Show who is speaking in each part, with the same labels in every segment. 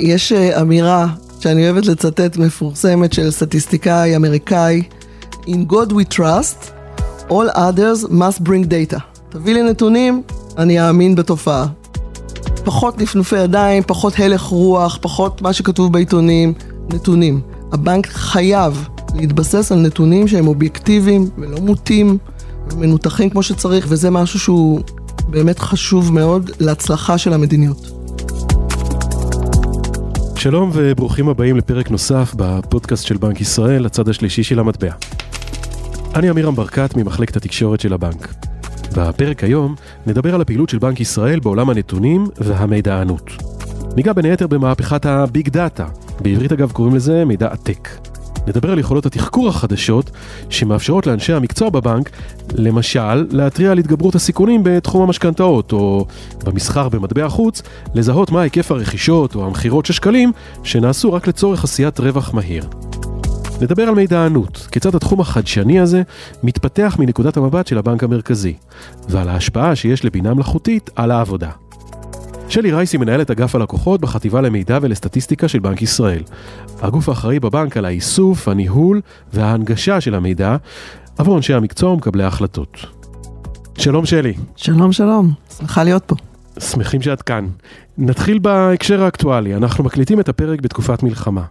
Speaker 1: יש אה, אמירה שאני אוהבת לצטט מפורסמת של סטטיסטיקאי אמריקאי, In God we trust, all others must bring data. תביא לי נתונים, אני אאמין בתופעה. פחות נפנופי ידיים, פחות הלך רוח, פחות מה שכתוב בעיתונים, נתונים. הבנק חייב להתבסס על נתונים שהם אובייקטיביים ולא מוטים ומנותחים כמו שצריך, וזה משהו שהוא באמת חשוב מאוד להצלחה של המדיניות.
Speaker 2: שלום וברוכים הבאים לפרק נוסף בפודקאסט של בנק ישראל, הצד השלישי של המטבע. אני אמירם ברקת ממחלקת התקשורת של הבנק. בפרק היום נדבר על הפעילות של בנק ישראל בעולם הנתונים והמידענות. ניגע בין היתר במהפכת הביג דאטה, בעברית אגב קוראים לזה מידע עתק. נדבר על יכולות התחקור החדשות שמאפשרות לאנשי המקצוע בבנק, למשל, להתריע על התגברות הסיכונים בתחום המשכנתאות, או במסחר במטבע חוץ, לזהות מה היקף הרכישות או המכירות של שקלים שנעשו רק לצורך עשיית רווח מהיר. נדבר על מידענות, כיצד התחום החדשני הזה מתפתח מנקודת המבט של הבנק המרכזי, ועל ההשפעה שיש לבינה מלאכותית על העבודה. שלי רייסי מנהלת אגף הלקוחות בחטיבה למידע ולסטטיסטיקה של בנק ישראל. הגוף האחראי בבנק על האיסוף, הניהול וההנגשה של המידע עבור אנשי המקצוע ומקבלי ההחלטות. שלום שלי.
Speaker 1: שלום שלום, שמחה להיות פה.
Speaker 2: שמחים שאת כאן. נתחיל בהקשר האקטואלי, אנחנו מקליטים את הפרק בתקופת מלחמה.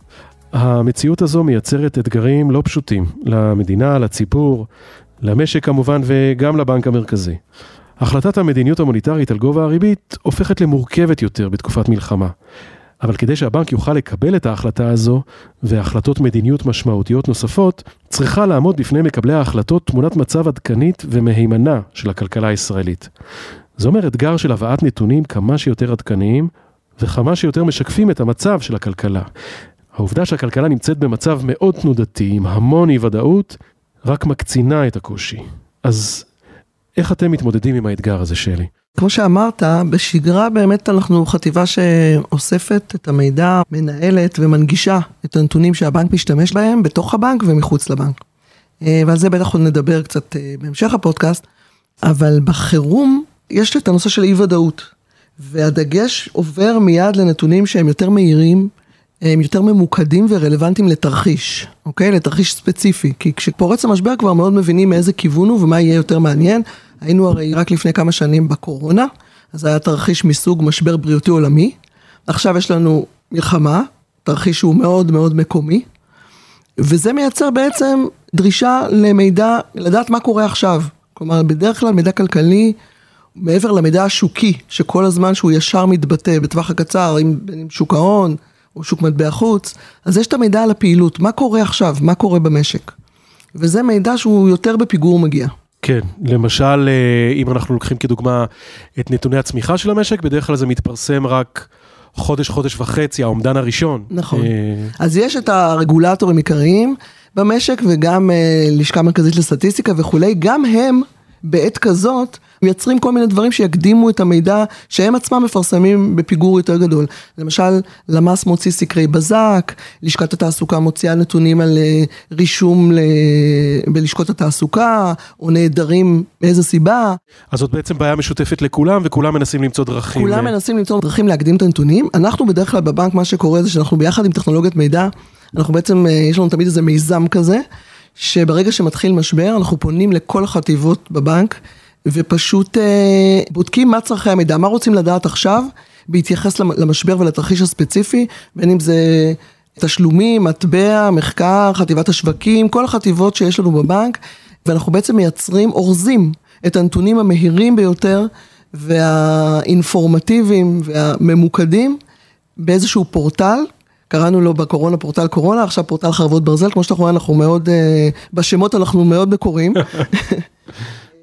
Speaker 2: המציאות הזו מייצרת אתגרים לא פשוטים למדינה, לציבור, למשק כמובן וגם לבנק המרכזי. החלטת המדיניות המוניטרית על גובה הריבית הופכת למורכבת יותר בתקופת מלחמה. אבל כדי שהבנק יוכל לקבל את ההחלטה הזו והחלטות מדיניות משמעותיות נוספות, צריכה לעמוד בפני מקבלי ההחלטות תמונת מצב עדכנית ומהימנה של הכלכלה הישראלית. זה אומר אתגר של הבאת נתונים כמה שיותר עדכניים וכמה שיותר משקפים את המצב של הכלכלה. העובדה שהכלכלה נמצאת במצב מאוד תנודתי, עם המון אי ודאות, רק מקצינה את הקושי. אז איך אתם מתמודדים עם האתגר הזה, שלי?
Speaker 1: כמו שאמרת, בשגרה באמת אנחנו חטיבה שאוספת את המידע, מנהלת ומנגישה את הנתונים שהבנק משתמש בהם בתוך הבנק ומחוץ לבנק. אה, ועל זה בטח עוד נדבר קצת אה, בהמשך הפודקאסט, אבל בחירום יש את הנושא של אי ודאות, והדגש עובר מיד לנתונים שהם יותר מהירים, הם יותר ממוקדים ורלוונטיים לתרחיש, אוקיי? לתרחיש ספציפי. כי כשפורץ המשבר כבר מאוד מבינים מאיזה כיוון הוא ומה יהיה יותר מעניין. היינו הרי רק לפני כמה שנים בקורונה, אז היה תרחיש מסוג משבר בריאותי עולמי. עכשיו יש לנו מלחמה, תרחיש שהוא מאוד מאוד מקומי, וזה מייצר בעצם דרישה למידע, לדעת מה קורה עכשיו. כלומר, בדרך כלל מידע כלכלי, מעבר למידע השוקי, שכל הזמן שהוא ישר מתבטא בטווח הקצר, עם, עם שוק ההון, או שוק מטבע חוץ, אז יש את המידע על הפעילות, מה קורה עכשיו, מה קורה במשק. וזה מידע שהוא יותר בפיגור מגיע.
Speaker 2: כן, למשל, אה, אם אנחנו לוקחים כדוגמה את נתוני הצמיחה של המשק, בדרך כלל זה מתפרסם רק חודש, חודש וחצי, האומדן הראשון.
Speaker 1: נכון. אה, אז יש את הרגולטורים עיקריים במשק וגם אה, לשכה מרכזית לסטטיסטיקה וכולי, גם הם בעת כזאת מייצרים כל מיני דברים שיקדימו את המידע שהם עצמם מפרסמים בפיגור יותר גדול. למשל, למ"ס מוציא סקרי בזק, לשכת התעסוקה מוציאה נתונים על אה, רישום ל... בלשכות התעסוקה, או נעדרים מאיזה סיבה.
Speaker 2: אז זאת בעצם בעיה משותפת לכולם, וכולם מנסים למצוא דרכים.
Speaker 1: כולם ל... מנסים למצוא דרכים להקדים את הנתונים. אנחנו בדרך כלל בבנק, מה שקורה זה שאנחנו ביחד עם טכנולוגיית מידע, אנחנו בעצם, אה, יש לנו תמיד איזה מיזם כזה. שברגע שמתחיל משבר אנחנו פונים לכל החטיבות בבנק ופשוט אה, בודקים מה צרכי המידע, מה רוצים לדעת עכשיו בהתייחס למשבר ולתרחיש הספציפי, בין אם זה תשלומים, מטבע, מחקר, חטיבת השווקים, כל החטיבות שיש לנו בבנק, ואנחנו בעצם מייצרים, אורזים את הנתונים המהירים ביותר והאינפורמטיביים והממוקדים באיזשהו פורטל. קראנו לו בקורונה פורטל קורונה, עכשיו פורטל חרבות ברזל, כמו שאתה רואה אנחנו מאוד, אה, בשמות אנחנו מאוד מקוריים.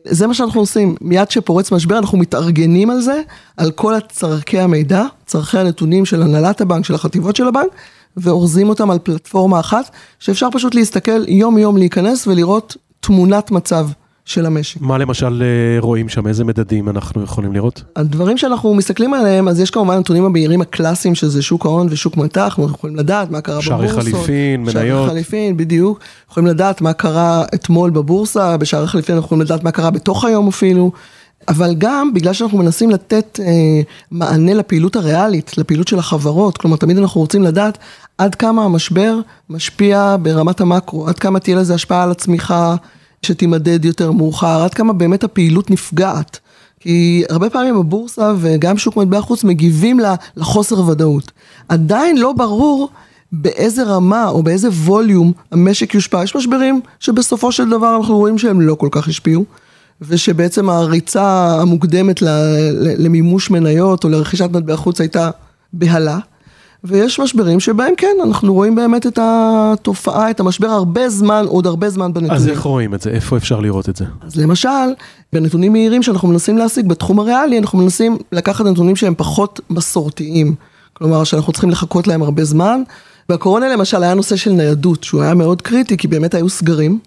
Speaker 1: זה מה שאנחנו עושים, מיד שפורץ משבר אנחנו מתארגנים על זה, על כל צרכי המידע, צרכי הנתונים של הנהלת הבנק, של החטיבות של הבנק, ואורזים אותם על פלטפורמה אחת, שאפשר פשוט להסתכל יום יום להיכנס ולראות תמונת מצב. של המשק.
Speaker 2: מה למשל אה, רואים שם, איזה מדדים אנחנו יכולים לראות?
Speaker 1: הדברים שאנחנו מסתכלים עליהם, אז יש כמובן נתונים המהירים הקלאסיים שזה שוק ההון ושוק מטח, אנחנו יכולים לדעת מה קרה
Speaker 2: שערי
Speaker 1: בבורסות.
Speaker 2: שערי חליפין, מניות.
Speaker 1: שערי חליפין, בדיוק. יכולים לדעת מה קרה אתמול בבורסה, בשערי חליפין אנחנו יכולים לדעת מה קרה בתוך היום אפילו. אבל גם בגלל שאנחנו מנסים לתת אה, מענה לפעילות הריאלית, לפעילות של החברות, כלומר תמיד אנחנו רוצים לדעת עד כמה המשבר משפיע ברמת המקרו, עד כמה תהיה לזה השפעה על הצמיחה שתימדד יותר מאוחר, עד כמה באמת הפעילות נפגעת. כי הרבה פעמים הבורסה וגם שוק מטבע חוץ מגיבים לחוסר ודאות. עדיין לא ברור באיזה רמה או באיזה ווליום המשק יושפע. יש משברים שבסופו של דבר אנחנו רואים שהם לא כל כך השפיעו. ושבעצם הריצה המוקדמת למימוש מניות או לרכישת מטבע חוץ הייתה בהלה. ויש משברים שבהם כן, אנחנו רואים באמת את התופעה, את המשבר הרבה זמן, עוד הרבה זמן בנתונים.
Speaker 2: אז איך רואים את זה? איפה אפשר לראות את זה?
Speaker 1: אז למשל, בנתונים מהירים שאנחנו מנסים להשיג בתחום הריאלי, אנחנו מנסים לקחת נתונים שהם פחות מסורתיים. כלומר, שאנחנו צריכים לחכות להם הרבה זמן. בקורונה למשל היה נושא של ניידות, שהוא היה מאוד קריטי, כי באמת היו סגרים.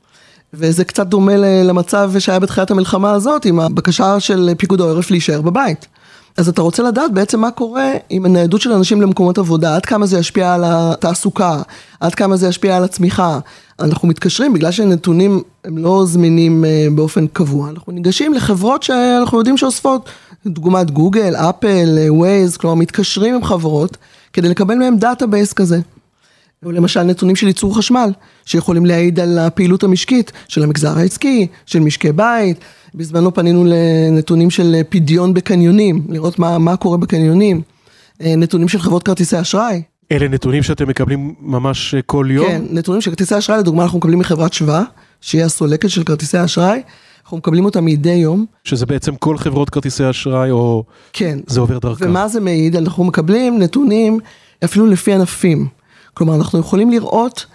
Speaker 1: וזה קצת דומה למצב שהיה בתחילת המלחמה הזאת, עם הבקשה של פיקוד העורף להישאר בבית. אז אתה רוצה לדעת בעצם מה קורה עם הניידות של אנשים למקומות עבודה, עד כמה זה ישפיע על התעסוקה, עד כמה זה ישפיע על הצמיחה. אנחנו מתקשרים, בגלל שנתונים הם לא זמינים אה, באופן קבוע, אנחנו ניגשים לחברות שאנחנו יודעים שאוספות, דוגמת גוגל, אפל, ווייז, כלומר מתקשרים עם חברות כדי לקבל מהם database כזה. או למשל נתונים של ייצור חשמל, שיכולים להעיד על הפעילות המשקית של המגזר העסקי, של משקי בית. בזמנו פנינו לנתונים של פדיון בקניונים, לראות מה, מה קורה בקניונים. אה, נתונים של חברות כרטיסי אשראי.
Speaker 2: אלה נתונים שאתם מקבלים ממש אה, כל יום?
Speaker 1: כן, נתונים של כרטיסי אשראי, לדוגמה אנחנו מקבלים מחברת שב"א, שהיא הסולקת של כרטיסי אשראי. אנחנו מקבלים אותה מדי יום.
Speaker 2: שזה בעצם כל חברות כרטיסי אשראי, או...
Speaker 1: כן.
Speaker 2: זה עובר דרכה.
Speaker 1: ומה זה מעיד? אנחנו מקבלים נתונים אפילו לפי ענפים. כלומר, אנחנו יכולים לראות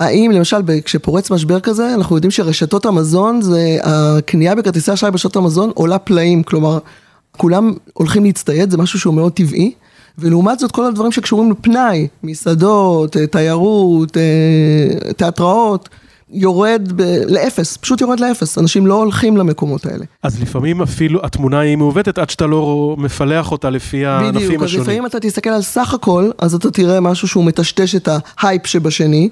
Speaker 1: האם למשל כשפורץ משבר כזה, אנחנו יודעים שרשתות המזון, זה הקנייה בכרטיסי אשראי ברשתות המזון עולה פלאים, כלומר, כולם הולכים להצטייד, זה משהו שהוא מאוד טבעי. ולעומת זאת כל הדברים שקשורים לפנאי, מסעדות, תיירות, תיאטראות, יורד ב- לאפס, פשוט יורד לאפס, אנשים לא הולכים למקומות האלה.
Speaker 2: אז לפעמים אפילו התמונה היא מעוותת עד שאתה לא מפלח אותה לפי הענפים השונים.
Speaker 1: בדיוק, אז לפעמים אתה תסתכל על סך הכל, אז אתה תראה משהו שהוא מטשטש את ההייפ שבשני,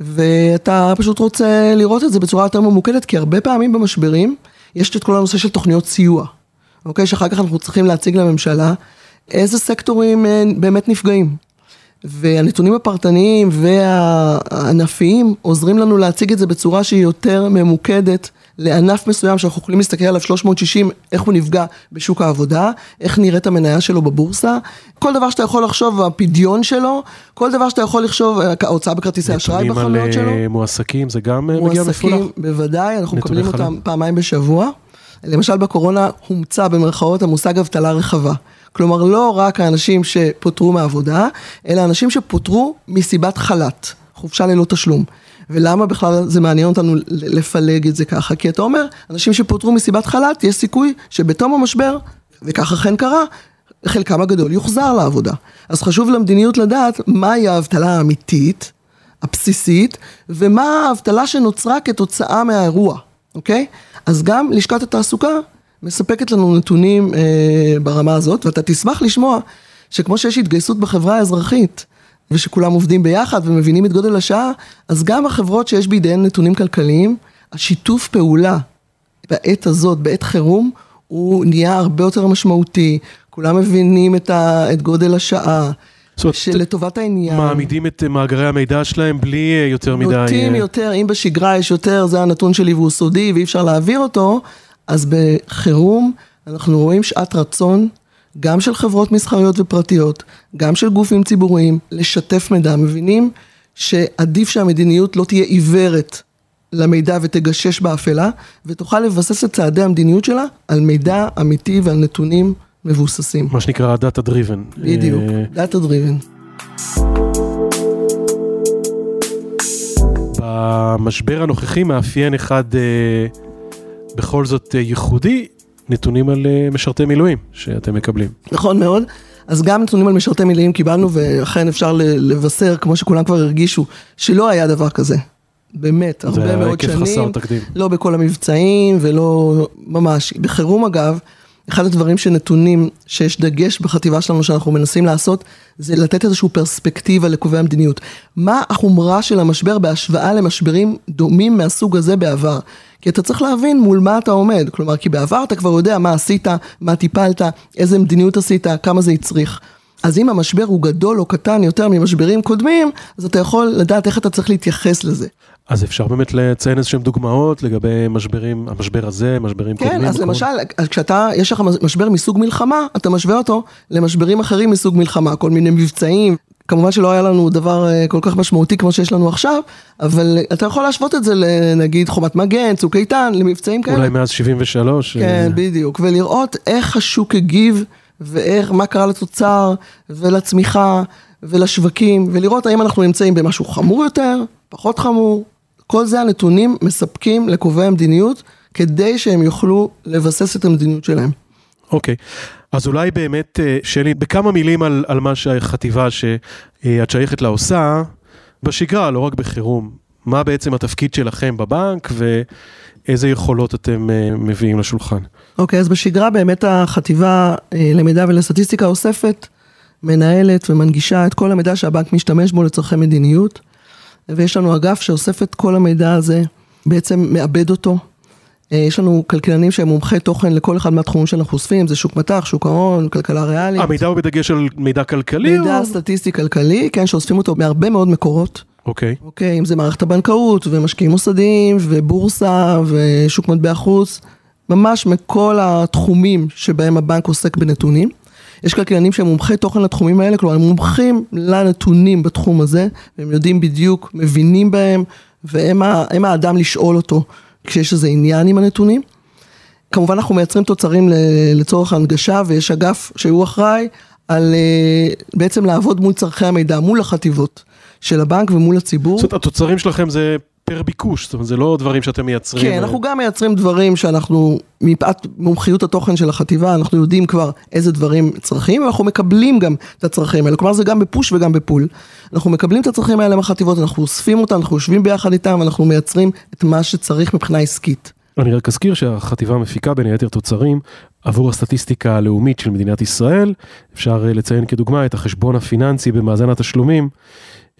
Speaker 1: ואתה פשוט רוצה לראות את זה בצורה יותר ממוקדת, כי הרבה פעמים במשברים יש את כל הנושא של תוכניות סיוע, אוקיי? שאחר כך אנחנו צריכים להציג לממשלה איזה סקטורים אה, באמת נפגעים. והנתונים הפרטניים והענפיים עוזרים לנו להציג את זה בצורה שהיא יותר ממוקדת לענף מסוים שאנחנו יכולים להסתכל עליו 360, איך הוא נפגע בשוק העבודה, איך נראית המניה שלו בבורסה, כל דבר שאתה יכול לחשוב, הפדיון שלו, כל דבר שאתה יכול לחשוב, ההוצאה בכרטיסי אשראי בחנויות שלו.
Speaker 2: נתונים על מועסקים זה גם אה, מגיע מפולח?
Speaker 1: מועסקים, בוודאי, אנחנו מקבלים אותם פעמיים בשבוע. למשל בקורונה הומצא במרכאות המושג אבטלה רחבה. כלומר, לא רק האנשים שפוטרו מעבודה, אלא אנשים שפוטרו מסיבת חל"ת, חופשה ללא תשלום. ולמה בכלל זה מעניין אותנו לפלג את זה ככה? כי אתה אומר, אנשים שפוטרו מסיבת חל"ת, יש סיכוי שבתום המשבר, וכך אכן קרה, חלקם הגדול יוחזר לעבודה. אז חשוב למדיניות לדעת מהי האבטלה האמיתית, הבסיסית, ומה האבטלה שנוצרה כתוצאה מהאירוע, אוקיי? אז גם לשכת התעסוקה מספקת לנו נתונים אה, ברמה הזאת, ואתה תשמח לשמוע שכמו שיש התגייסות בחברה האזרחית, ושכולם עובדים ביחד ומבינים את גודל השעה, אז גם החברות שיש בידיהן נתונים כלכליים, השיתוף פעולה בעת הזאת, בעת חירום, הוא נהיה הרבה יותר משמעותי, כולם מבינים את, ה, את גודל השעה. זאת שלטובת העניין.
Speaker 2: מעמידים את מאגרי המידע שלהם בלי אה, יותר מדי...
Speaker 1: נוטים יותר, אם בשגרה יש יותר, זה הנתון שלי והוא סודי ואי אפשר להעביר אותו, אז בחירום אנחנו רואים שעת רצון, גם של חברות מסחריות ופרטיות, גם של גופים ציבוריים, לשתף מידע. מבינים שעדיף שהמדיניות לא תהיה עיוורת למידע ותגשש באפלה, ותוכל לבסס את צעדי המדיניות שלה על מידע אמיתי ועל נתונים מבוססים.
Speaker 2: מה שנקרא Data Driven.
Speaker 1: בדיוק, אה, Data Driven.
Speaker 2: במשבר הנוכחי מאפיין אחד אה, בכל זאת אה, ייחודי, נתונים על אה, משרתי מילואים שאתם מקבלים.
Speaker 1: נכון מאוד. אז גם נתונים על משרתי מילואים קיבלנו, ואכן אפשר לבשר, כמו שכולם כבר הרגישו, שלא היה דבר כזה. באמת, הרבה מאוד שנים.
Speaker 2: זה היה היקף חסר תקדים.
Speaker 1: לא בכל המבצעים ולא ממש. בחירום אגב, אחד הדברים שנתונים, שיש דגש בחטיבה שלנו שאנחנו מנסים לעשות, זה לתת איזושהי פרספקטיבה לקובעי המדיניות. מה החומרה של המשבר בהשוואה למשברים דומים מהסוג הזה בעבר? כי אתה צריך להבין מול מה אתה עומד, כלומר, כי בעבר אתה כבר יודע מה עשית, מה טיפלת, איזה מדיניות עשית, כמה זה הצריך. אז אם המשבר הוא גדול או קטן יותר ממשברים קודמים, אז אתה יכול לדעת איך אתה צריך להתייחס לזה.
Speaker 2: אז אפשר באמת לציין איזשהם דוגמאות לגבי משברים, המשבר הזה, משברים
Speaker 1: כן,
Speaker 2: קודמים?
Speaker 1: כן, אז
Speaker 2: כל-
Speaker 1: למשל, כשאתה, יש לך משבר מסוג מלחמה, אתה משווה אותו למשברים אחרים מסוג מלחמה, כל מיני מבצעים. כמובן שלא היה לנו דבר אה, כל כך משמעותי כמו שיש לנו עכשיו, אבל אתה יכול להשוות את זה לנגיד חומת מגן, צוק איתן, למבצעים כאלה.
Speaker 2: אולי מאז 73?
Speaker 1: כן,
Speaker 2: אה,
Speaker 1: בדיוק, ולראות איך השוק הגיב, ואיך, מה קרה לתוצר, ולצמיחה, ולשווקים, ולראות האם אנחנו נמצאים במשהו חמור יותר, פחות חמור. כל זה הנתונים מספקים לקובעי המדיניות, כדי שהם יוכלו לבסס את המדיניות שלהם.
Speaker 2: אוקיי, אז אולי באמת, אה, שלי, בכמה מילים על, על מה שהחטיבה שאת שייכת לה עושה, בשגרה, לא רק בחירום. מה בעצם התפקיד שלכם בבנק ואיזה יכולות אתם אה, מביאים לשולחן?
Speaker 1: אוקיי, אז בשגרה באמת החטיבה אה, למידע ולסטטיסטיקה אוספת, מנהלת ומנגישה את כל המידע שהבנק משתמש בו לצורכי מדיניות, ויש לנו אגף שאוסף את כל המידע הזה, בעצם מאבד אותו. אה, יש לנו כלכלנים שהם מומחי תוכן לכל אחד מהתחומים שאנחנו חושפים, זה שוק מטח, שוק ההון, כלכלה ריאלית.
Speaker 2: המידע הוא בדגש על מידע כלכלי?
Speaker 1: מידע
Speaker 2: או...
Speaker 1: סטטיסטי כלכלי, כן, שאוספים אותו מהרבה מאוד מקורות.
Speaker 2: אוקיי.
Speaker 1: אוקיי, אם זה מערכת הבנקאות, ומשקיעים מוסדיים, ובורסה, ושוק מטבע חוץ, ממש מכל התחומים שבהם הבנק עוסק בנתונים. יש כלכלנים שהם מומחי תוכן לתחומים האלה, כלומר הם מומחים לנתונים בתחום הזה, והם יודעים בדיוק, מבינים בהם, והם האדם לשאול אותו כשיש איזה עניין עם הנתונים. כמובן אנחנו מייצרים תוצרים לצורך הנגשה, ויש אגף שהוא אחראי על אה, בעצם לעבוד מול צורכי המידע, מול החטיבות של הבנק ומול הציבור.
Speaker 2: זאת אומרת, התוצרים שלכם זה פר ביקוש, זאת אומרת, זה לא דברים שאתם מייצרים.
Speaker 1: כן, אנחנו גם מייצרים דברים שאנחנו, מפאת מומחיות התוכן של החטיבה, אנחנו יודעים כבר איזה דברים צריכים, ואנחנו מקבלים גם את הצרכים האלה, כלומר זה גם בפוש וגם בפול. אנחנו מקבלים את הצרכים האלה מהחטיבות, אנחנו אוספים אותם, אנחנו יושבים ביחד איתם, אנחנו מייצרים את מה שצריך מבחינה עסקית.
Speaker 2: אני רק אזכיר שהחטיבה מפיקה בין היתר תוצרים עבור הסטטיסטיקה הלאומית של מדינת ישראל. אפשר אה, לציין כדוגמה את החשבון הפיננסי במאזן התשלומים,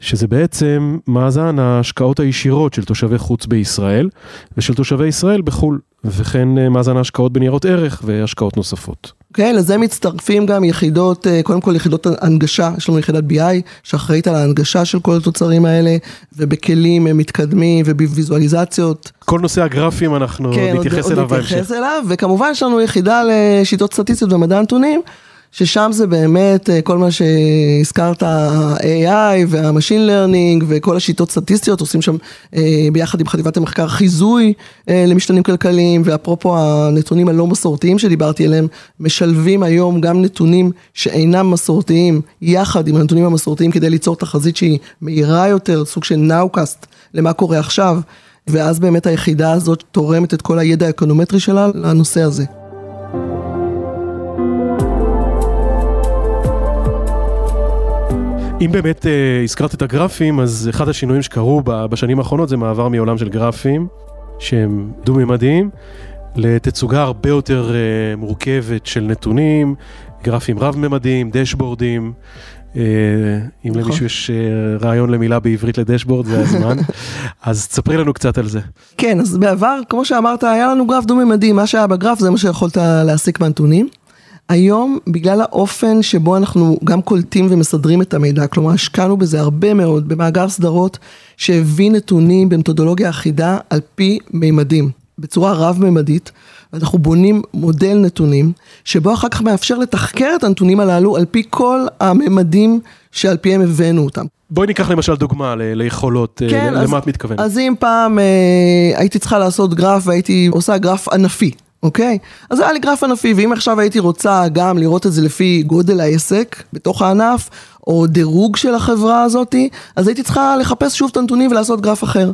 Speaker 2: שזה בעצם מאזן ההשקעות הישירות של תושבי חוץ בישראל ושל תושבי ישראל בחו"ל, וכן אה, מאזן ההשקעות בניירות ערך והשקעות נוספות.
Speaker 1: אוקיי, לזה מצטרפים גם יחידות, אה, קודם כל יחידות הנגשה, יש לנו יחידת BI שאחראית על ההנגשה של כל התוצרים האלה, ובכלים אה, מתקדמים ובוויזואליזציות.
Speaker 2: כל נושא הגרפים אנחנו
Speaker 1: כן, עוד-
Speaker 2: נתייחס
Speaker 1: עוד
Speaker 2: אליו
Speaker 1: נתייחס
Speaker 2: בהמשך.
Speaker 1: אליו, וכמובן יש לנו יחידה לשיטות סטטיסטיות ומדע הנתונים, ששם זה באמת אה, כל מה שהזכרת, ה-AI וה-Machine Learning וכל השיטות סטטיסטיות, עושים שם אה, ביחד עם חטיבת המחקר חיזוי אה, למשתנים כלכליים, ואפרופו הנתונים הלא מסורתיים שדיברתי עליהם, משלבים היום גם נתונים שאינם מסורתיים, יחד עם הנתונים המסורתיים כדי ליצור תחזית שהיא מהירה יותר, סוג של נאו-קאסט למה קורה עכשיו. ואז באמת היחידה הזאת תורמת את כל הידע האקונומטרי שלה לנושא הזה.
Speaker 2: אם באמת אה, הזכרת את הגרפים, אז אחד השינויים שקרו בשנים האחרונות זה מעבר מעולם של גרפים, שהם דו-ממדיים, לתצוגה הרבה יותר אה, מורכבת של נתונים, גרפים רב-ממדיים, דשבורדים. אה, אם
Speaker 1: נכון.
Speaker 2: למישהו יש רעיון למילה בעברית לדשבורד, זה הזמן. אז תספרי לנו קצת על זה.
Speaker 1: כן, אז בעבר, כמו שאמרת, היה לנו גרף דו-ממדי, מה שהיה בגרף זה מה שיכולת להסיק מהנתונים. היום, בגלל האופן שבו אנחנו גם קולטים ומסדרים את המידע, כלומר השקענו בזה הרבה מאוד, במאגר סדרות שהביא נתונים במתודולוגיה אחידה על פי מימדים, בצורה רב-ממדית, ואנחנו בונים מודל נתונים, שבו אחר כך מאפשר לתחקר את הנתונים הללו על פי כל הממדים שעל פיהם הבאנו אותם.
Speaker 2: בואי ניקח למשל דוגמה ל- ליכולות, אה,
Speaker 1: אז-
Speaker 2: למה את מתכוונת?
Speaker 1: אז אם פעם אה, הייתי צריכה לעשות גרף והייתי עושה גרף ענפי, אוקיי? אז היה לי גרף ענפי, ואם עכשיו הייתי רוצה גם לראות את זה לפי גודל העסק בתוך הענף, או דירוג של החברה הזאתי, אז הייתי צריכה לחפש שוב את הנתונים ולעשות גרף אחר.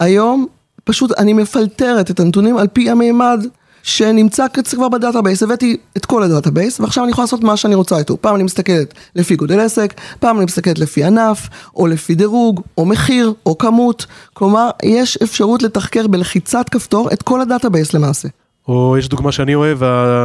Speaker 1: היום, פשוט אני מפלטרת את הנתונים על פי המימד. שנמצא כבר ב database, הבאתי את כל ה database, ועכשיו אני יכולה לעשות מה שאני רוצה איתו. פעם אני מסתכלת לפי גודל עסק, פעם אני מסתכלת לפי ענף, או לפי דירוג, או מחיר, או כמות. כלומר, יש אפשרות לתחקר בלחיצת כפתור את כל ה database למעשה.
Speaker 2: או יש דוגמה שאני אוהב,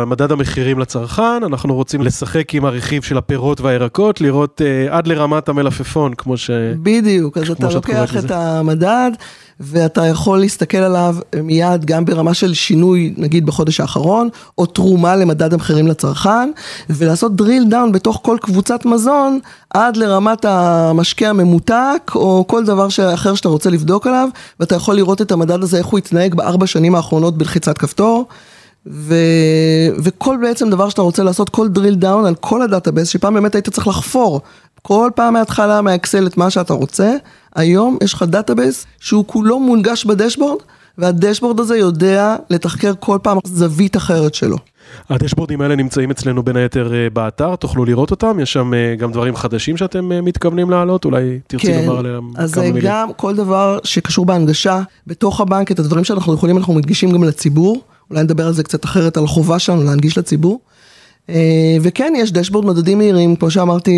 Speaker 2: מדד המחירים לצרכן, אנחנו רוצים לשחק עם הרכיב של הפירות והירקות, לראות אה, עד לרמת המלפפון, כמו ש...
Speaker 1: בדיוק, אז אתה לוקח את המדד, ואתה יכול להסתכל עליו מיד גם ברמה של שינוי, נגיד בחודש האחרון, או תרומה למדד המחירים לצרכן, ולעשות drill down בתוך כל קבוצת מזון, עד לרמת המשקה הממותק, או כל דבר אחר שאתה רוצה לבדוק עליו, ואתה יכול לראות את המדד הזה, איך הוא התנהג בארבע שנים האחרונות בלחיצת כפתור. ו... וכל בעצם דבר שאתה רוצה לעשות, כל drill down על כל ה database, שפעם באמת היית צריך לחפור כל פעם מההתחלה מהאקסל את מה שאתה רוצה, היום יש לך database שהוא כולו מונגש ב dashboard, וה dashboard הזה יודע לתחקר כל פעם זווית אחרת שלו.
Speaker 2: הדשבורדים האלה נמצאים אצלנו בין היתר אה, באתר, תוכלו לראות אותם, יש שם אה, גם דברים חדשים שאתם אה, מתכוונים להעלות, אולי תרצי כן, לומר עליהם כמה מילים.
Speaker 1: אז גם כל דבר שקשור בהנגשה, בתוך הבנק, את הדברים שאנחנו יכולים, אנחנו מדגישים גם לציבור, אולי נדבר על זה קצת אחרת, על החובה שלנו להנגיש לציבור. אה, וכן, יש דשבורד מדדים מהירים, כמו שאמרתי,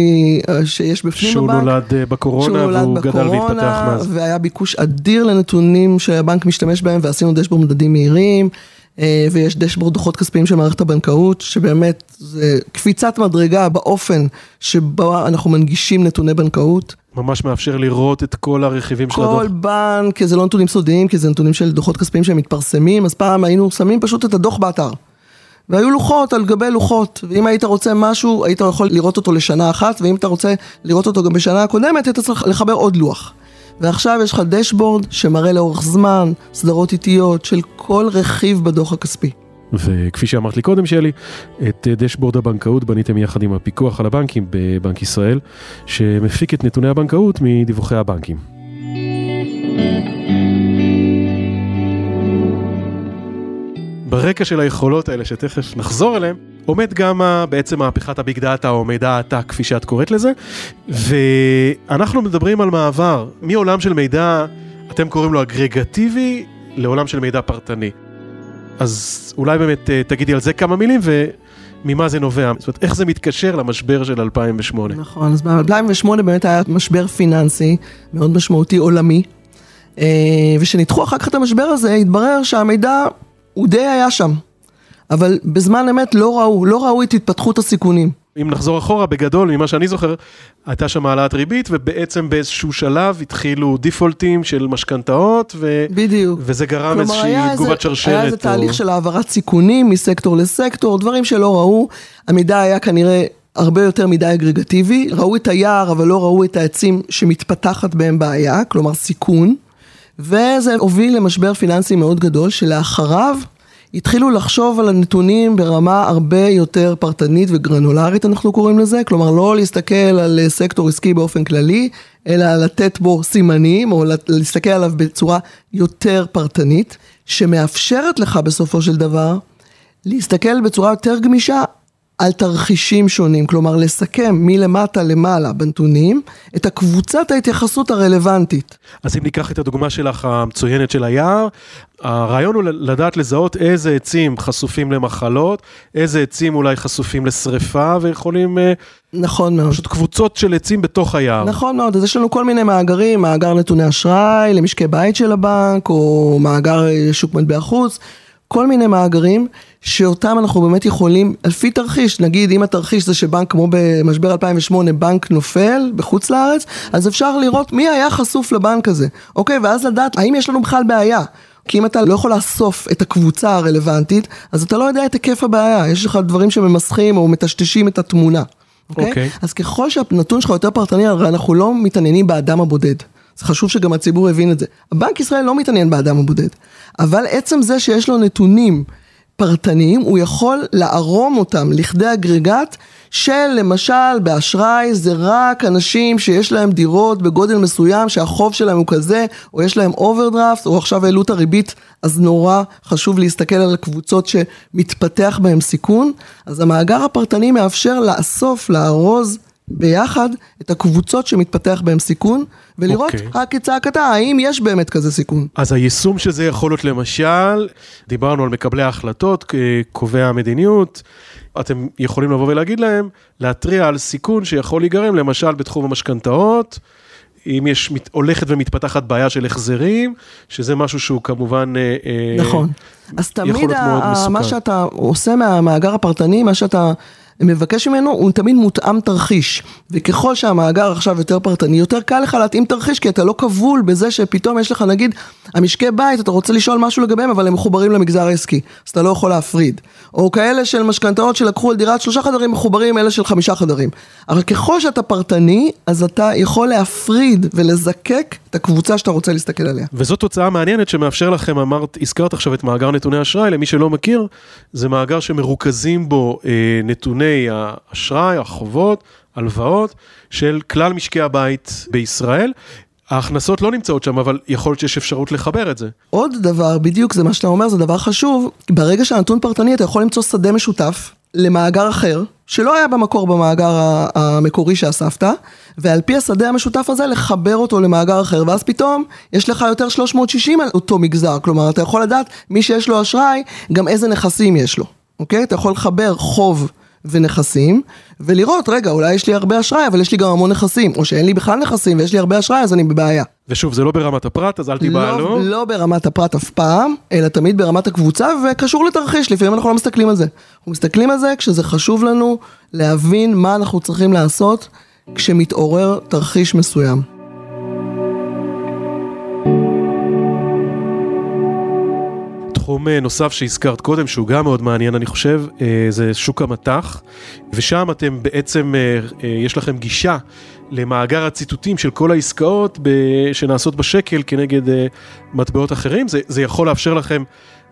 Speaker 1: אה, שיש בפנים
Speaker 2: שהוא הבנק. שהוא נולד אה, בקורונה שהוא נולד והוא בקורונה, גדל והתפתח מאז.
Speaker 1: והיה ביקוש אדיר לנתונים שהבנק משתמש בהם, ועשינו דשבורד מדדים מהירים, ויש דשבורד דוחות כספיים של מערכת הבנקאות, שבאמת זה קפיצת מדרגה באופן שבו אנחנו מנגישים נתוני בנקאות.
Speaker 2: ממש מאפשר לראות את כל הרכיבים
Speaker 1: של
Speaker 2: הדוח.
Speaker 1: כל בנק, זה לא נתונים סודיים, כי זה נתונים של דוחות כספיים שהם מתפרסמים, אז פעם היינו שמים פשוט את הדוח באתר. והיו לוחות על גבי לוחות, ואם היית רוצה משהו, היית יכול לראות אותו לשנה אחת, ואם אתה רוצה לראות אותו גם בשנה הקודמת, היית צריך לחבר עוד לוח. ועכשיו יש לך דשבורד שמראה לאורך זמן סדרות איטיות של כל רכיב בדוח הכספי.
Speaker 2: וכפי שאמרת לי קודם, שלי, את דשבורד הבנקאות בניתם יחד עם הפיקוח על הבנקים בבנק ישראל, שמפיק את נתוני הבנקאות מדיווחי הבנקים. ברקע של היכולות האלה, שתכף נחזור אליהן, עומד גם בעצם מהפכת הביג דאטה או מידע העתק, כפי שאת קוראת לזה, ואנחנו מדברים על מעבר מעולם של מידע, אתם קוראים לו אגרגטיבי, לעולם של מידע פרטני. אז אולי באמת אה, תגידי על זה כמה מילים וממה זה נובע, זאת אומרת, איך זה מתקשר למשבר של 2008.
Speaker 1: נכון, אז ב-2008 באמת היה משבר פיננסי מאוד משמעותי עולמי, אה, ושניתחו אחר כך את המשבר הזה, התברר שהמידע הוא די היה שם, אבל בזמן אמת לא ראו, לא ראו את התפתחות הסיכונים.
Speaker 2: אם נחזור אחורה, בגדול, ממה שאני זוכר, הייתה שם העלאת ריבית, ובעצם באיזשהו שלב התחילו דיפולטים של משכנתאות, ו...
Speaker 1: בדיוק.
Speaker 2: וזה גרם איזושהי תגובת שרשרת.
Speaker 1: היה איזה או... תהליך של העברת סיכונים מסקטור לסקטור, דברים שלא ראו, המידע היה כנראה הרבה יותר מדי אגרגטיבי, ראו את היער, אבל לא ראו את העצים שמתפתחת בהם בעיה, כלומר סיכון. וזה הוביל למשבר פיננסי מאוד גדול, שלאחריו התחילו לחשוב על הנתונים ברמה הרבה יותר פרטנית וגרנולרית, אנחנו קוראים לזה, כלומר לא להסתכל על סקטור עסקי באופן כללי, אלא לתת בו סימנים, או להסתכל עליו בצורה יותר פרטנית, שמאפשרת לך בסופו של דבר להסתכל בצורה יותר גמישה על תרחישים שונים, כלומר לסכם מלמטה למעלה בנתונים את הקבוצת ההתייחסות הרלוונטית.
Speaker 2: אז אם ניקח את הדוגמה שלך המצוינת של היער, הרעיון הוא לדעת לזהות איזה עצים חשופים למחלות, איזה עצים אולי חשופים לשריפה ויכולים... אה,
Speaker 1: נכון מאוד.
Speaker 2: פשוט קבוצות של עצים בתוך היער.
Speaker 1: נכון מאוד, אז יש לנו כל מיני מאגרים, מאגר נתוני אשראי למשקי בית של הבנק, או מאגר אה, שוק מטבע חוץ. כל מיני מאגרים שאותם אנחנו באמת יכולים, לפי תרחיש, נגיד אם התרחיש זה שבנק כמו במשבר 2008 בנק נופל בחוץ לארץ, אז אפשר לראות מי היה חשוף לבנק הזה, אוקיי? ואז לדעת האם יש לנו בכלל בעיה. כי אם אתה לא יכול לאסוף את הקבוצה הרלוונטית, אז אתה לא יודע את היקף הבעיה, יש לך דברים שממסכים או מטשטשים את התמונה. אוקיי? Okay? אוקיי. אז ככל שהנתון שלך יותר פרטני, הרי אנחנו לא מתעניינים באדם הבודד. זה חשוב שגם הציבור יבין את זה. הבנק ישראל לא מתעניין באדם הבודד, אבל עצם זה שיש לו נתונים פרטניים, הוא יכול לערום אותם לכדי אגרגט של למשל באשראי זה רק אנשים שיש להם דירות בגודל מסוים שהחוב שלהם הוא כזה, או יש להם אוברדרפט, או עכשיו העלו את הריבית, אז נורא חשוב להסתכל על הקבוצות שמתפתח בהם סיכון. אז המאגר הפרטני מאפשר לאסוף, לארוז ביחד את הקבוצות שמתפתח בהם סיכון, ולראות okay. אוקיי. כצעקתה, האם יש באמת כזה סיכון.
Speaker 2: אז היישום של זה יכול להיות למשל, דיברנו על מקבלי ההחלטות, קובעי המדיניות, אתם יכולים לבוא ולהגיד להם, להתריע על סיכון שיכול להיגרם, למשל בתחום המשכנתאות, אם יש הולכת ומתפתחת בעיה של החזרים, שזה משהו שהוא כמובן אה, אה,
Speaker 1: נכון. אז תמיד ה- מה שאתה עושה מהמאגר הפרטני, מה שאתה מבקש ממנו, הוא תמיד מותאם תרחיש. וככל שהמאגר עכשיו יותר פרטני, יותר קל לך להתאים תרחיש, כי אתה לא כבול בזה שפתאום יש לך, נגיד, המשקי בית, אתה רוצה לשאול משהו לגביהם, אבל הם מחוברים למגזר העסקי, אז אתה לא יכול להפריד. או כאלה של משכנתאות שלקחו על דירת שלושה חדרים, מחוברים אלה של חמישה חדרים. אבל ככל שאתה פרטני, אז אתה יכול להפריד ולזקק את הקבוצה שאתה רוצה להסתכל עליה.
Speaker 2: וזאת תוצאה מעניינת שמאפשר לכם, אמרת, הזכרת עכשיו את מאגר נתוני אשראי, למי שלא מכיר, זה מאגר שמרוכזים בו אה, נתוני האשראי, החובות, הלוואות, של כלל משקי הבית בישראל. ההכנסות לא נמצאות שם, אבל יכול להיות שיש אפשרות לחבר את זה.
Speaker 1: עוד דבר, בדיוק זה מה שאתה אומר, זה דבר חשוב, ברגע שהנתון פרטני אתה יכול למצוא שדה משותף למאגר אחר, שלא היה במקור במאגר המקורי שאספת, ועל פי השדה המשותף הזה לחבר אותו למאגר אחר, ואז פתאום יש לך יותר 360 על אותו מגזר, כלומר אתה יכול לדעת מי שיש לו אשראי, גם איזה נכסים יש לו, אוקיי? אתה יכול לחבר חוב. ונכסים, ולראות, רגע, אולי יש לי הרבה אשראי, אבל יש לי גם המון נכסים, או שאין לי בכלל נכסים ויש לי הרבה אשראי, אז אני בבעיה.
Speaker 2: ושוב, זה לא ברמת הפרט, אז אל תיבהלו.
Speaker 1: לא, לא ברמת הפרט אף פעם, אלא תמיד ברמת הקבוצה, וקשור לתרחיש, לפעמים אנחנו לא מסתכלים על זה. אנחנו מסתכלים על זה כשזה חשוב לנו להבין מה אנחנו צריכים לעשות כשמתעורר תרחיש מסוים.
Speaker 2: תחום אה, נוסף שהזכרת קודם, שהוא גם מאוד מעניין, אני חושב, אה, זה שוק המטח, ושם אתם בעצם, אה, יש לכם גישה למאגר הציטוטים של כל העסקאות שנעשות בשקל כנגד מטבעות אחרים. זה, זה יכול לאפשר לכם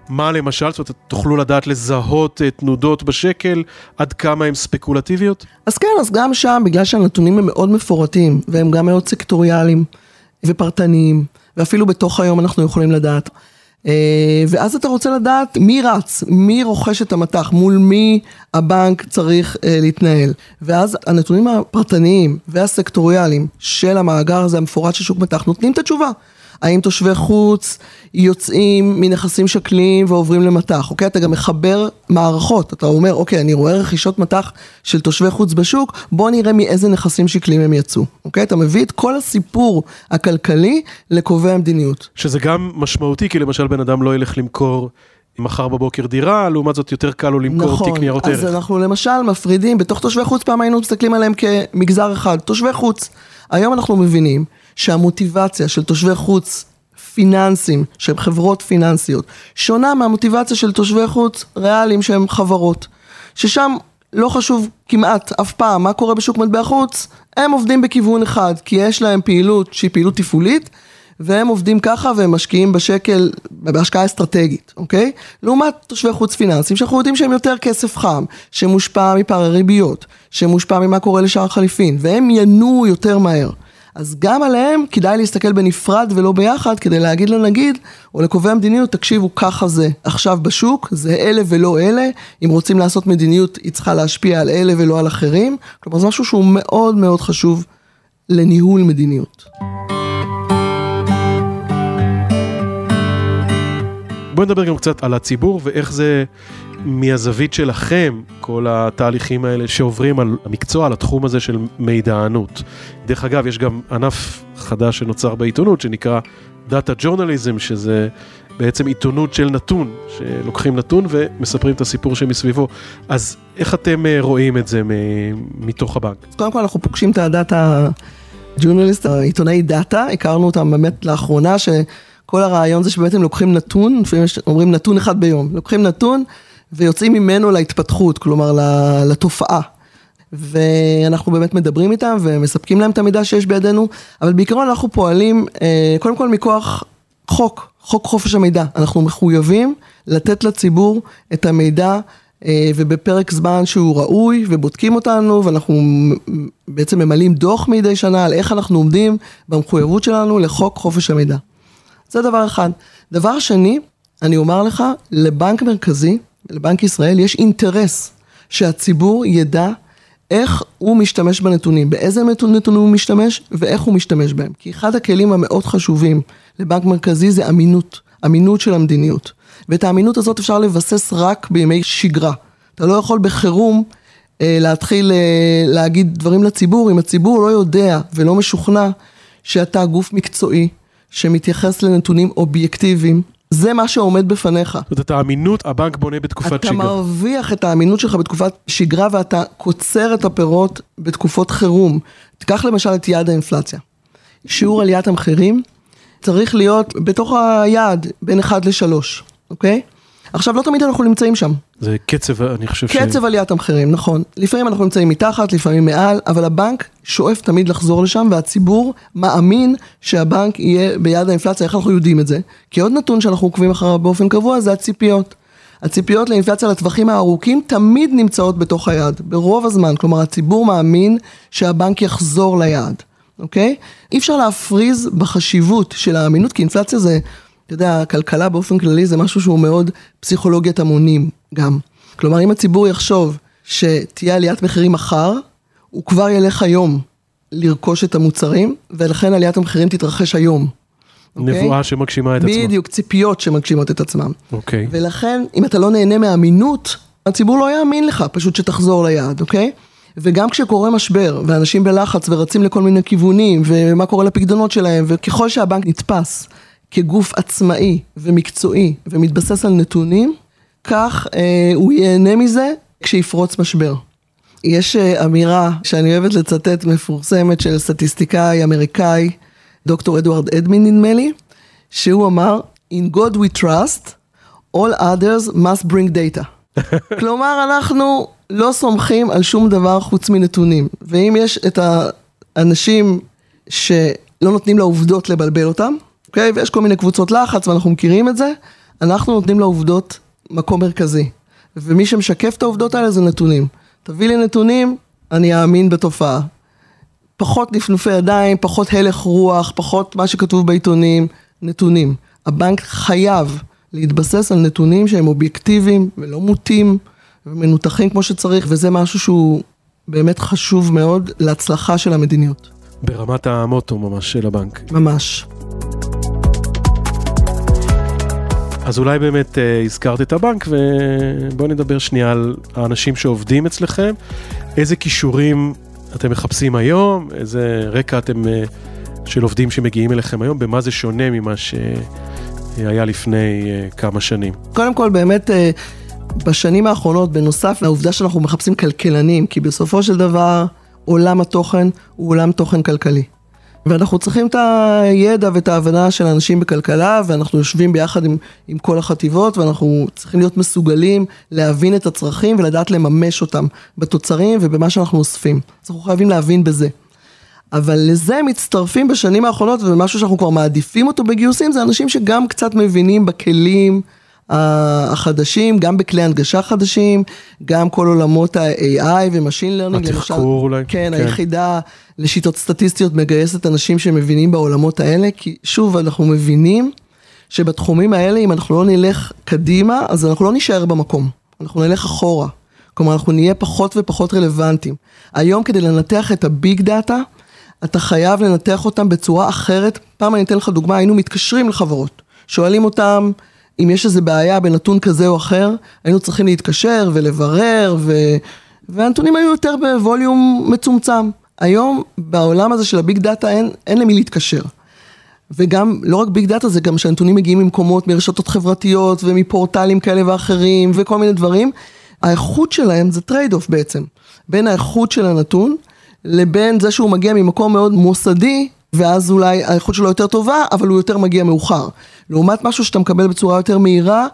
Speaker 2: מה למשל, זאת אומרת, תוכלו לדעת לזהות תנודות בשקל, עד כמה הן ספקולטיביות?
Speaker 1: אז כן, אז גם שם, בגלל שהנתונים הם מאוד מפורטים, והם גם מאוד סקטוריאליים ופרטניים, ואפילו בתוך היום אנחנו יכולים לדעת. אה, ואז אתה רוצה לדעת מי רץ, מי רוכש את המטח, מול מי הבנק צריך אה, להתנהל. ואז הנתונים הפרטניים והסקטוריאליים של המאגר הזה המפורט של שוק מטח נותנים את התשובה. האם תושבי חוץ יוצאים מנכסים שקליים ועוברים למטח, אוקיי? אתה גם מחבר מערכות, אתה אומר, אוקיי, אני רואה רכישות מטח של תושבי חוץ בשוק, בוא נראה מאיזה נכסים שקליים הם יצאו, אוקיי? אתה מביא את כל הסיפור הכלכלי לקובעי המדיניות.
Speaker 2: שזה גם משמעותי, כי למשל בן אדם לא ילך למכור מחר בבוקר דירה, לעומת זאת יותר קל לו למכור
Speaker 1: נכון,
Speaker 2: תיק ניירות ערך.
Speaker 1: נכון, אז אנחנו למשל מפרידים, בתוך תושבי חוץ פעם היינו מסתכלים עליהם כמגזר אחד, תושבי חוץ. היום אנחנו מבינים שהמוטיבציה של תושבי חוץ פיננסים, שהם חברות פיננסיות, שונה מהמוטיבציה של תושבי חוץ ריאליים שהם חברות. ששם לא חשוב כמעט אף פעם מה קורה בשוק מטבע חוץ, הם עובדים בכיוון אחד, כי יש להם פעילות שהיא פעילות תפעולית, והם עובדים ככה והם משקיעים בשקל בהשקעה אסטרטגית, אוקיי? לעומת תושבי חוץ פיננסיים שאנחנו יודעים שהם יותר כסף חם, שמושפע מפערי ריביות, שמושפע ממה קורה לשער חליפין, והם ינועו יותר מהר. אז גם עליהם כדאי להסתכל בנפרד ולא ביחד כדי להגיד לנגיד או לקובעי המדיניות, תקשיבו ככה זה עכשיו בשוק, זה אלה ולא אלה, אם רוצים לעשות מדיניות היא צריכה להשפיע על אלה ולא על אחרים, כלומר זה משהו שהוא מאוד מאוד חשוב לניהול מדיניות.
Speaker 2: בואי נדבר גם קצת על הציבור ואיך זה מהזווית שלכם, כל התהליכים האלה שעוברים על המקצוע, על התחום הזה של מידענות. דרך אגב, יש גם ענף חדש שנוצר בעיתונות שנקרא Data Journalism, שזה בעצם עיתונות של נתון, שלוקחים נתון ומספרים את הסיפור שמסביבו. אז איך אתם אה, רואים את זה מתוך הבנק?
Speaker 1: קודם כל אנחנו פוגשים את הדאטה ג'ורנליסט, העיתונאי דאטה, הכרנו אותם באמת לאחרונה, שכל הרעיון זה שבעצם לוקחים נתון, לפעמים אומרים נתון אחד ביום, לוקחים נתון ויוצאים ממנו להתפתחות, כלומר לתופעה. ואנחנו באמת מדברים איתם ומספקים להם את המידע שיש בידינו, אבל בעיקרון אנחנו פועלים אה, קודם כל מכוח חוק, חוק חופש המידע. אנחנו מחויבים לתת לציבור את המידע אה, ובפרק זמן שהוא ראוי ובודקים אותנו ואנחנו בעצם ממלאים דוח מדי שנה על איך אנחנו עומדים במחויבות שלנו לחוק חופש המידע. זה דבר אחד. דבר שני, אני אומר לך, לבנק מרכזי לבנק ישראל יש אינטרס שהציבור ידע איך הוא משתמש בנתונים, באיזה נתונים הוא משתמש ואיך הוא משתמש בהם. כי אחד הכלים המאוד חשובים לבנק מרכזי זה אמינות, אמינות של המדיניות. ואת האמינות הזאת אפשר לבסס רק בימי שגרה. אתה לא יכול בחירום אה, להתחיל אה, להגיד דברים לציבור, אם הציבור לא יודע ולא משוכנע שאתה גוף מקצועי, שמתייחס לנתונים אובייקטיביים, זה מה שעומד בפניך.
Speaker 2: זאת אומרת, האמינות הבנק בונה בתקופת
Speaker 1: אתה
Speaker 2: שגרה.
Speaker 1: מרוויח את האמינות שלך בתקופת שגרה ואתה קוצר את הפירות בתקופות חירום. תיקח למשל את יעד האינפלציה. שיעור עליית המחירים צריך להיות בתוך היעד בין 1 ל-3, אוקיי? עכשיו, לא תמיד אנחנו נמצאים שם.
Speaker 2: זה קצב, אני חושב ש...
Speaker 1: קצב עליית המחירים, נכון. לפעמים אנחנו נמצאים מתחת, לפעמים מעל, אבל הבנק שואף תמיד לחזור לשם, והציבור מאמין שהבנק יהיה ביעד האינפלציה. איך אנחנו יודעים את זה? כי עוד נתון שאנחנו עוקבים אחריו באופן קבוע זה הציפיות. הציפיות לאינפלציה לטווחים הארוכים תמיד נמצאות בתוך היעד, ברוב הזמן. כלומר, הציבור מאמין שהבנק יחזור ליעד, אוקיי? אי אפשר להפריז בחשיבות של האמינות, כי אינפלציה זה, אתה יודע, הכלכלה באופן כללי זה משהו שהוא מאוד פסיכולוגיית המונים גם. כלומר, אם הציבור יחשוב שתהיה עליית מחירים מחר, הוא כבר ילך היום לרכוש את המוצרים, ולכן עליית המחירים תתרחש היום. אוקיי?
Speaker 2: נבואה שמגשימה את עצמה.
Speaker 1: בדיוק, ציפיות שמגשימות את עצמם.
Speaker 2: אוקיי.
Speaker 1: ולכן, אם אתה לא נהנה מאמינות, הציבור לא יאמין לך, פשוט שתחזור ליעד, אוקיי? וגם כשקורה משבר, ואנשים בלחץ ורצים לכל מיני כיוונים, ומה קורה לפקדונות שלהם, וככל שהבנק נתפס כגוף עצמאי ומקצועי ומתבסס על נתונים, כך אה, הוא ייהנה מזה כשיפרוץ משבר. יש אה, אמירה שאני אוהבת לצטט מפורסמת של סטטיסטיקאי אמריקאי, דוקטור אדוארד אדמין נדמה לי, שהוא אמר, In God we trust, all others must bring data. כלומר, אנחנו לא סומכים על שום דבר חוץ מנתונים. ואם יש את האנשים שלא נותנים לעובדות לבלבל אותם, אוקיי? ויש כל מיני קבוצות לחץ ואנחנו מכירים את זה, אנחנו נותנים לעובדות מקום מרכזי. ומי שמשקף את העובדות האלה זה נתונים. תביא לי נתונים, אני אאמין בתופעה. פחות נפנופי ידיים, פחות הלך רוח, פחות מה שכתוב בעיתונים, נתונים. הבנק חייב להתבסס על נתונים שהם אובייקטיביים ולא מוטים ומנותחים כמו שצריך, וזה משהו שהוא באמת חשוב מאוד להצלחה של המדיניות.
Speaker 2: ברמת המוטו ממש של הבנק.
Speaker 1: ממש.
Speaker 2: אז אולי באמת אה, הזכרת את הבנק, ובואו נדבר שנייה על האנשים שעובדים אצלכם. איזה כישורים אתם מחפשים היום? איזה רקע אתם אה, של עובדים שמגיעים אליכם היום? במה זה שונה ממה שהיה לפני אה, כמה שנים?
Speaker 1: קודם כל, באמת, אה, בשנים האחרונות, בנוסף לעובדה שאנחנו מחפשים כלכלנים, כי בסופו של דבר, עולם התוכן הוא עולם תוכן כלכלי. ואנחנו צריכים את הידע ואת ההבנה של אנשים בכלכלה, ואנחנו יושבים ביחד עם, עם כל החטיבות, ואנחנו צריכים להיות מסוגלים להבין את הצרכים ולדעת לממש אותם בתוצרים ובמה שאנחנו אוספים. אז אנחנו חייבים להבין בזה. אבל לזה מצטרפים בשנים האחרונות, ומשהו שאנחנו כבר מעדיפים אותו בגיוסים, זה אנשים שגם קצת מבינים בכלים החדשים, גם בכלי הנגשה חדשים, גם כל עולמות ה-AI ו-Machine Learning.
Speaker 2: התחקור אולי.
Speaker 1: כן, כן, היחידה לשיטות סטטיסטיות מגייסת אנשים שמבינים בעולמות האלה, כי שוב, אנחנו מבינים שבתחומים האלה, אם אנחנו לא נלך קדימה, אז אנחנו לא נישאר במקום, אנחנו נלך אחורה. כלומר, אנחנו נהיה פחות ופחות רלוונטיים. היום כדי לנתח את ה big data, אתה חייב לנתח אותם בצורה אחרת. פעם אני אתן לך דוגמה, היינו מתקשרים לחברות, שואלים אותם אם יש איזה בעיה בנתון כזה או אחר, היינו צריכים להתקשר ולברר, ו... והנתונים היו יותר ב volume מצומצם. היום בעולם הזה של ה big data אין, אין למי להתקשר. וגם, לא רק big data, זה גם שהנתונים מגיעים ממקומות, מרשתות חברתיות ומפורטלים כאלה ואחרים וכל מיני דברים. האיכות שלהם זה trade-off בעצם, בין האיכות של הנתון לבין זה שהוא מגיע ממקום מאוד מוסדי, ואז אולי האיכות שלו יותר טובה, אבל הוא יותר מגיע מאוחר. לעומת משהו שאתה מקבל בצורה יותר מהירה,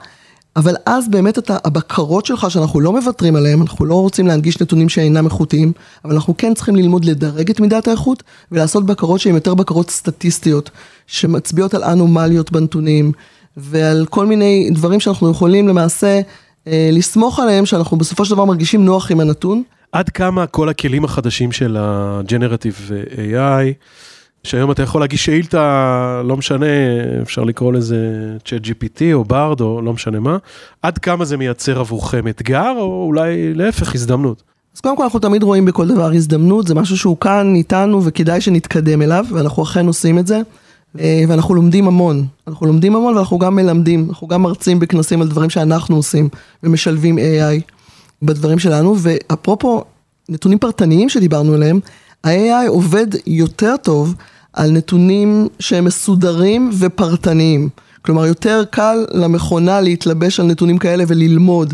Speaker 1: אבל אז באמת אתה, הבקרות שלך שאנחנו לא מוותרים עליהן, אנחנו לא רוצים להנגיש נתונים שאינם איכותיים, אבל אנחנו כן צריכים ללמוד לדרג את מידת האיכות, ולעשות בקרות שהן יותר בקרות סטטיסטיות, שמצביעות על אנומליות בנתונים, ועל כל מיני דברים שאנחנו יכולים למעשה אה, לסמוך עליהם, שאנחנו בסופו של דבר מרגישים נוח עם הנתון.
Speaker 2: עד כמה כל הכלים החדשים של ה-Generative AI, שהיום אתה יכול להגיש שאילתה, לא משנה, אפשר לקרוא לזה צ'אט GPT או ברד או לא משנה מה, עד כמה זה מייצר עבורכם אתגר או אולי להפך הזדמנות?
Speaker 1: אז קודם כל אנחנו תמיד רואים בכל דבר הזדמנות, זה משהו שהוא כאן איתנו וכדאי שנתקדם אליו, ואנחנו אכן עושים את זה, אה, ואנחנו לומדים המון, אנחנו לומדים המון ואנחנו גם מלמדים, אנחנו גם מרצים בכנסים על דברים שאנחנו עושים ומשלבים AI בדברים שלנו, ואפרופו נתונים פרטניים שדיברנו עליהם, ה-AI עובד יותר טוב על נתונים שהם מסודרים ופרטניים. כלומר, יותר קל למכונה להתלבש על נתונים כאלה וללמוד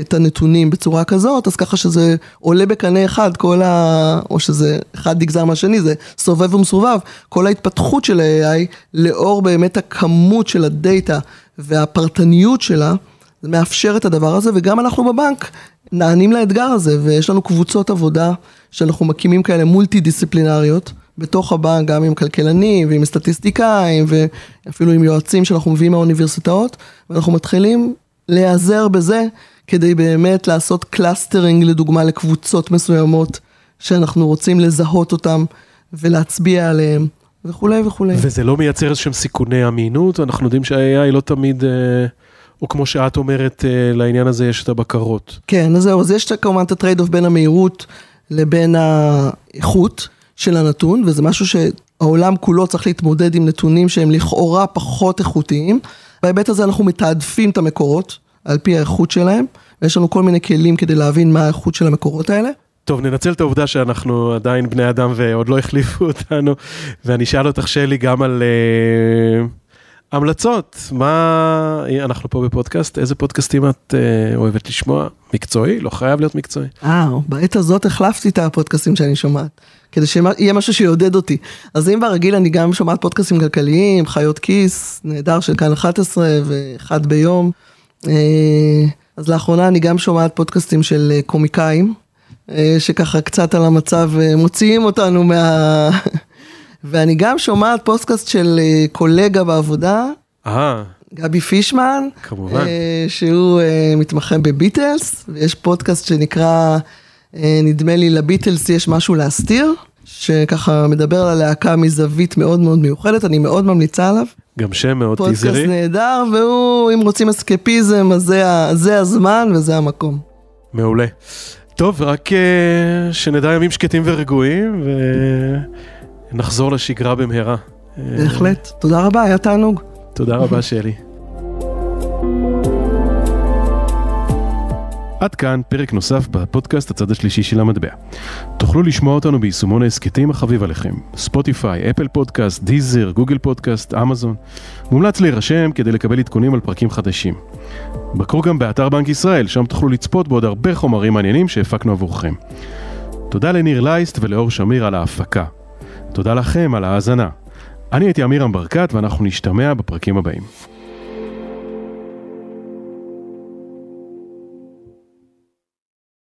Speaker 1: את הנתונים בצורה כזאת, אז ככה שזה עולה בקנה אחד, כל ה... או שזה אחד נגזר מהשני, זה סובב ומסובב, כל ההתפתחות של ה-AI, לאור באמת הכמות של ה data והפרטניות שלה, זה מאפשר את הדבר הזה, וגם אנחנו בבנק נענים לאתגר הזה, ויש לנו קבוצות עבודה שאנחנו מקימים כאלה מולטי דיסציפלינריות. בתוך הבנק, גם עם כלכלנים ועם סטטיסטיקאים ואפילו עם יועצים שאנחנו מביאים מהאוניברסיטאות, ואנחנו מתחילים להיעזר בזה כדי באמת לעשות clustering לדוגמה לקבוצות מסוימות שאנחנו רוצים לזהות אותם ולהצביע עליהם וכולי וכולי.
Speaker 2: וזה לא מייצר איזשהם סיכוני אמינות, אנחנו יודעים שה-AI לא תמיד, אה, או כמו שאת אומרת, אה, לעניין הזה יש את הבקרות.
Speaker 1: כן, אז זהו, אז יש כמובן את ה trade-off בין המהירות לבין האיכות. של הנתון, וזה משהו שהעולם כולו צריך להתמודד עם נתונים שהם לכאורה פחות איכותיים. בהיבט הזה אנחנו מתעדפים את המקורות על פי האיכות שלהם, ויש לנו כל מיני כלים כדי להבין מה האיכות של המקורות האלה.
Speaker 2: טוב, ננצל את העובדה שאנחנו עדיין בני אדם ועוד לא החליפו אותנו, ואני אשאל אותך, שלי, גם על uh, המלצות. מה, אנחנו פה בפודקאסט, איזה פודקאסטים את uh, אוהבת לשמוע? מקצועי? לא חייב להיות מקצועי.
Speaker 1: אה, בעת הזאת החלפתי את הפודקאסטים שאני שומעת. כדי שיהיה משהו שיעודד אותי. אז אם ברגיל אני גם שומעת פודקאסטים כלכליים, חיות כיס, נהדר של כאן 11 ואחד ביום. אה, אז לאחרונה אני גם שומעת פודקאסטים של אה, קומיקאים, אה, שככה קצת על המצב מוציאים אותנו מה... ואני גם שומעת פודקאסט של קולגה בעבודה.
Speaker 2: אה.
Speaker 1: גבי פישמן.
Speaker 2: כמובן.
Speaker 1: שהוא מתמחה בביטלס, ויש פודקאסט שנקרא... אה, נדמה לי לביטלס יש משהו להסתיר, שככה מדבר על הלהקה מזווית מאוד מאוד מיוחדת, אני מאוד ממליצה עליו.
Speaker 2: גם שם מאוד טיזרי.
Speaker 1: פודקאסט נהדר, והוא, אם רוצים אסקפיזם, אז זה, זה הזמן וזה המקום.
Speaker 2: מעולה. טוב, רק אה, שנדע ימים שקטים ורגועים, ונחזור לשגרה במהרה.
Speaker 1: בהחלט. תודה רבה, היה תענוג.
Speaker 2: תודה רבה, שלי. עד כאן פרק נוסף בפודקאסט הצד השלישי של המטבע. תוכלו לשמוע אותנו ביישומון ההסכתים החביב עליכם, ספוטיפיי, אפל פודקאסט, דיזר, גוגל פודקאסט, אמזון. מומלץ להירשם כדי לקבל עדכונים על פרקים חדשים. בקרו גם באתר בנק ישראל, שם תוכלו לצפות בעוד הרבה חומרים מעניינים שהפקנו עבורכם. תודה לניר לייסט ולאור שמיר על ההפקה. תודה לכם על ההאזנה. אני הייתי אמירם ברקת ואנחנו נשתמע בפרקים הבאים.